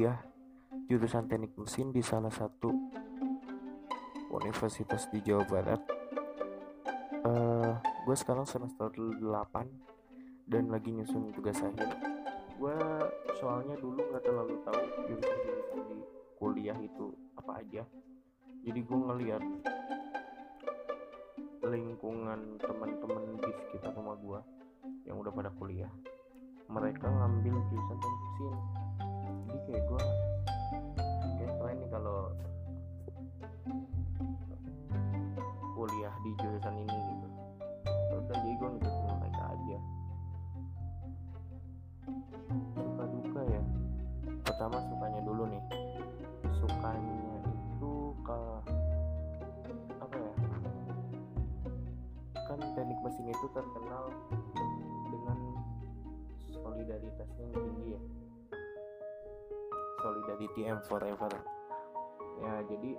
kuliah. Jurusan teknik mesin di salah satu universitas di Jawa Barat. Uh, gue sekarang semester 8 dan lagi nyusun tugas akhir. Gue soalnya dulu nggak terlalu tahu jurusan-jurusan di kuliah itu apa aja. Jadi gue ngeliat lingkungan teman-teman di sekitar rumah gue yang udah pada kuliah. Mereka ngambil jurusan teknik mesin jadi kayak gue kayak keren nih kalau kuliah di jurusan ini gitu. Udah jadi gue ngikutin mereka aja. Suka duka ya. Pertama sukanya dulu nih. Sukanya itu ke apa ya? Kan teknik mesin itu terkenal dengan solidaritasnya yang tinggi ya solidarity and forever. Ya jadi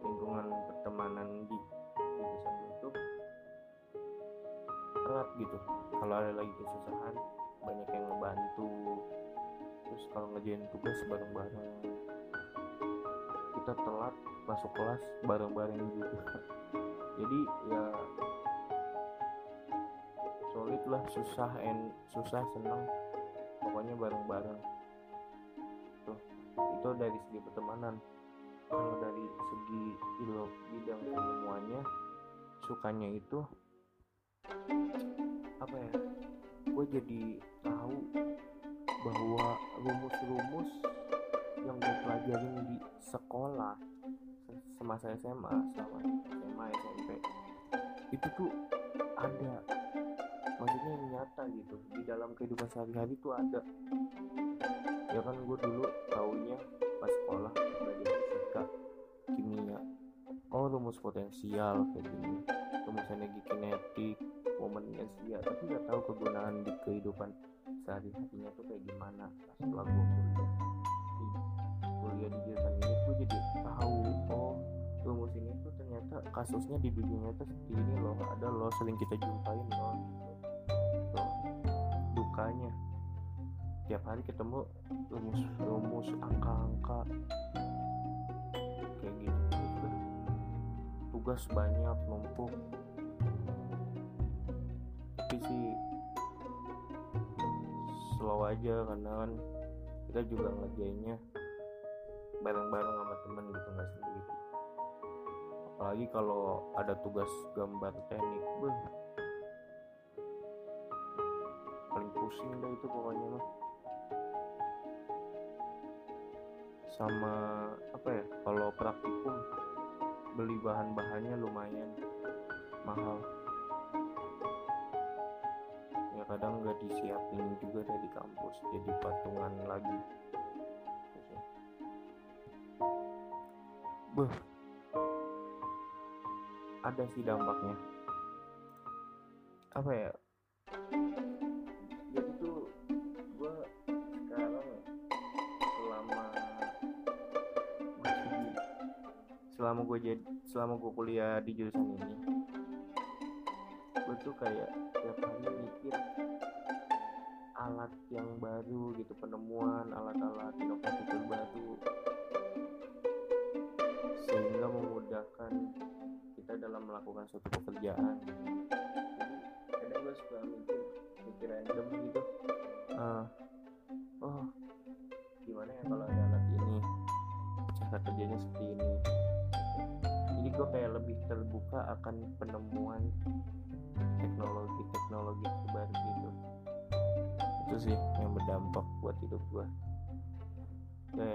lingkungan pertemanan di jurusan itu erat gitu. Kalau ada lagi kesusahan banyak yang ngebantu. Terus kalau ngerjain tugas bareng-bareng kita telat masuk kelas bareng-bareng gitu. Jadi ya solid lah susah and susah seneng pokoknya bareng-bareng itu dari segi pertemanan. Kalau dari segi ilo bidang semuanya sukanya itu apa ya gue jadi tahu bahwa rumus-rumus yang gue pelajarin di sekolah semasa SMA sama SMA SMP itu tuh ada. Maksudnya yang nyata gitu di dalam kehidupan sehari-hari tuh ada ya kan gue dulu taunya pas sekolah belajar fisika kimia. Oh rumus potensial kayak gini. Rumus energi kinetik momen inersia tapi nggak tahu kegunaan di kehidupan sehari-harinya tuh kayak gimana. Setelah gue kuliah. Kuliah di jurusan ini gue jadi tahu oh rumus ini tuh ternyata kasusnya di dunia nyata seperti ini loh. Ada loh sering kita jumpain loh gitu tiap hari ketemu rumus-rumus angka-angka. Kayak gitu tugas banyak numpuk. Tapi sih slow aja karena kan kita juga ngerjainnya bareng-bareng sama temen gitu nggak sendiri. Apalagi kalau ada tugas gambar teknik beh paling pusing dah itu pokoknya mah sama apa ya kalau praktikum beli bahan-bahannya lumayan mahal. Ya kadang nggak disiapin juga dari kampus jadi patungan lagi. Beh ada sih dampaknya. Apa ya selama gue jadi selama gue kuliah di jurusan ini gue tuh kayak tiap hari mikir alat yang baru gitu penemuan alat-alat inovasi terbaru sehingga memudahkan kita dalam melakukan suatu pekerjaan. Jadi kadang gue suka mikir mikir random gitu. Uh, oh gimana ya kalau ada alat ini? Cara kerjanya seperti ini jadi gue kayak lebih terbuka akan penemuan teknologi-teknologi terbaru gitu itu sih yang berdampak buat hidup gue Oke,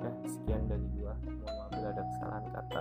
ya sekian dari gua. Mohon maaf bila ada kesalahan kata.